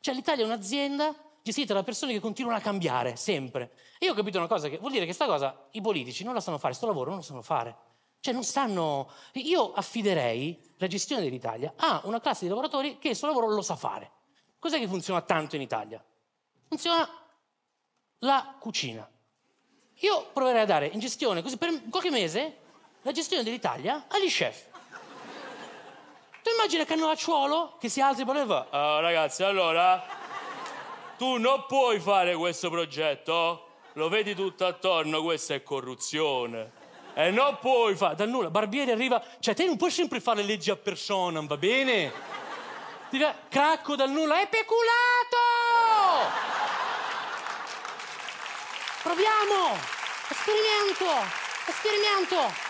Cioè l'Italia è un'azienda gestita da persone che continuano a cambiare, sempre. E io ho capito una cosa, che vuol dire che sta cosa i politici non la sanno fare, sto lavoro non lo sanno fare. Cioè non stanno... Io affiderei la gestione dell'Italia a una classe di lavoratori che il suo lavoro lo sa fare. Cos'è che funziona tanto in Italia? Funziona la cucina. Io proverei a dare in gestione, così per qualche mese, la gestione dell'Italia agli chef. Immagina Cannavacciuolo che si alza e e fa "Ah, ragazzi, allora, tu non puoi fare questo progetto, lo vedi tutto attorno, questa è corruzione. E non puoi fare... dal nulla. Barbieri arriva, cioè te non puoi sempre fare le leggi a persona, va bene? Ti cracco dal nulla, è peculato! Proviamo! Esperimento! Esperimento!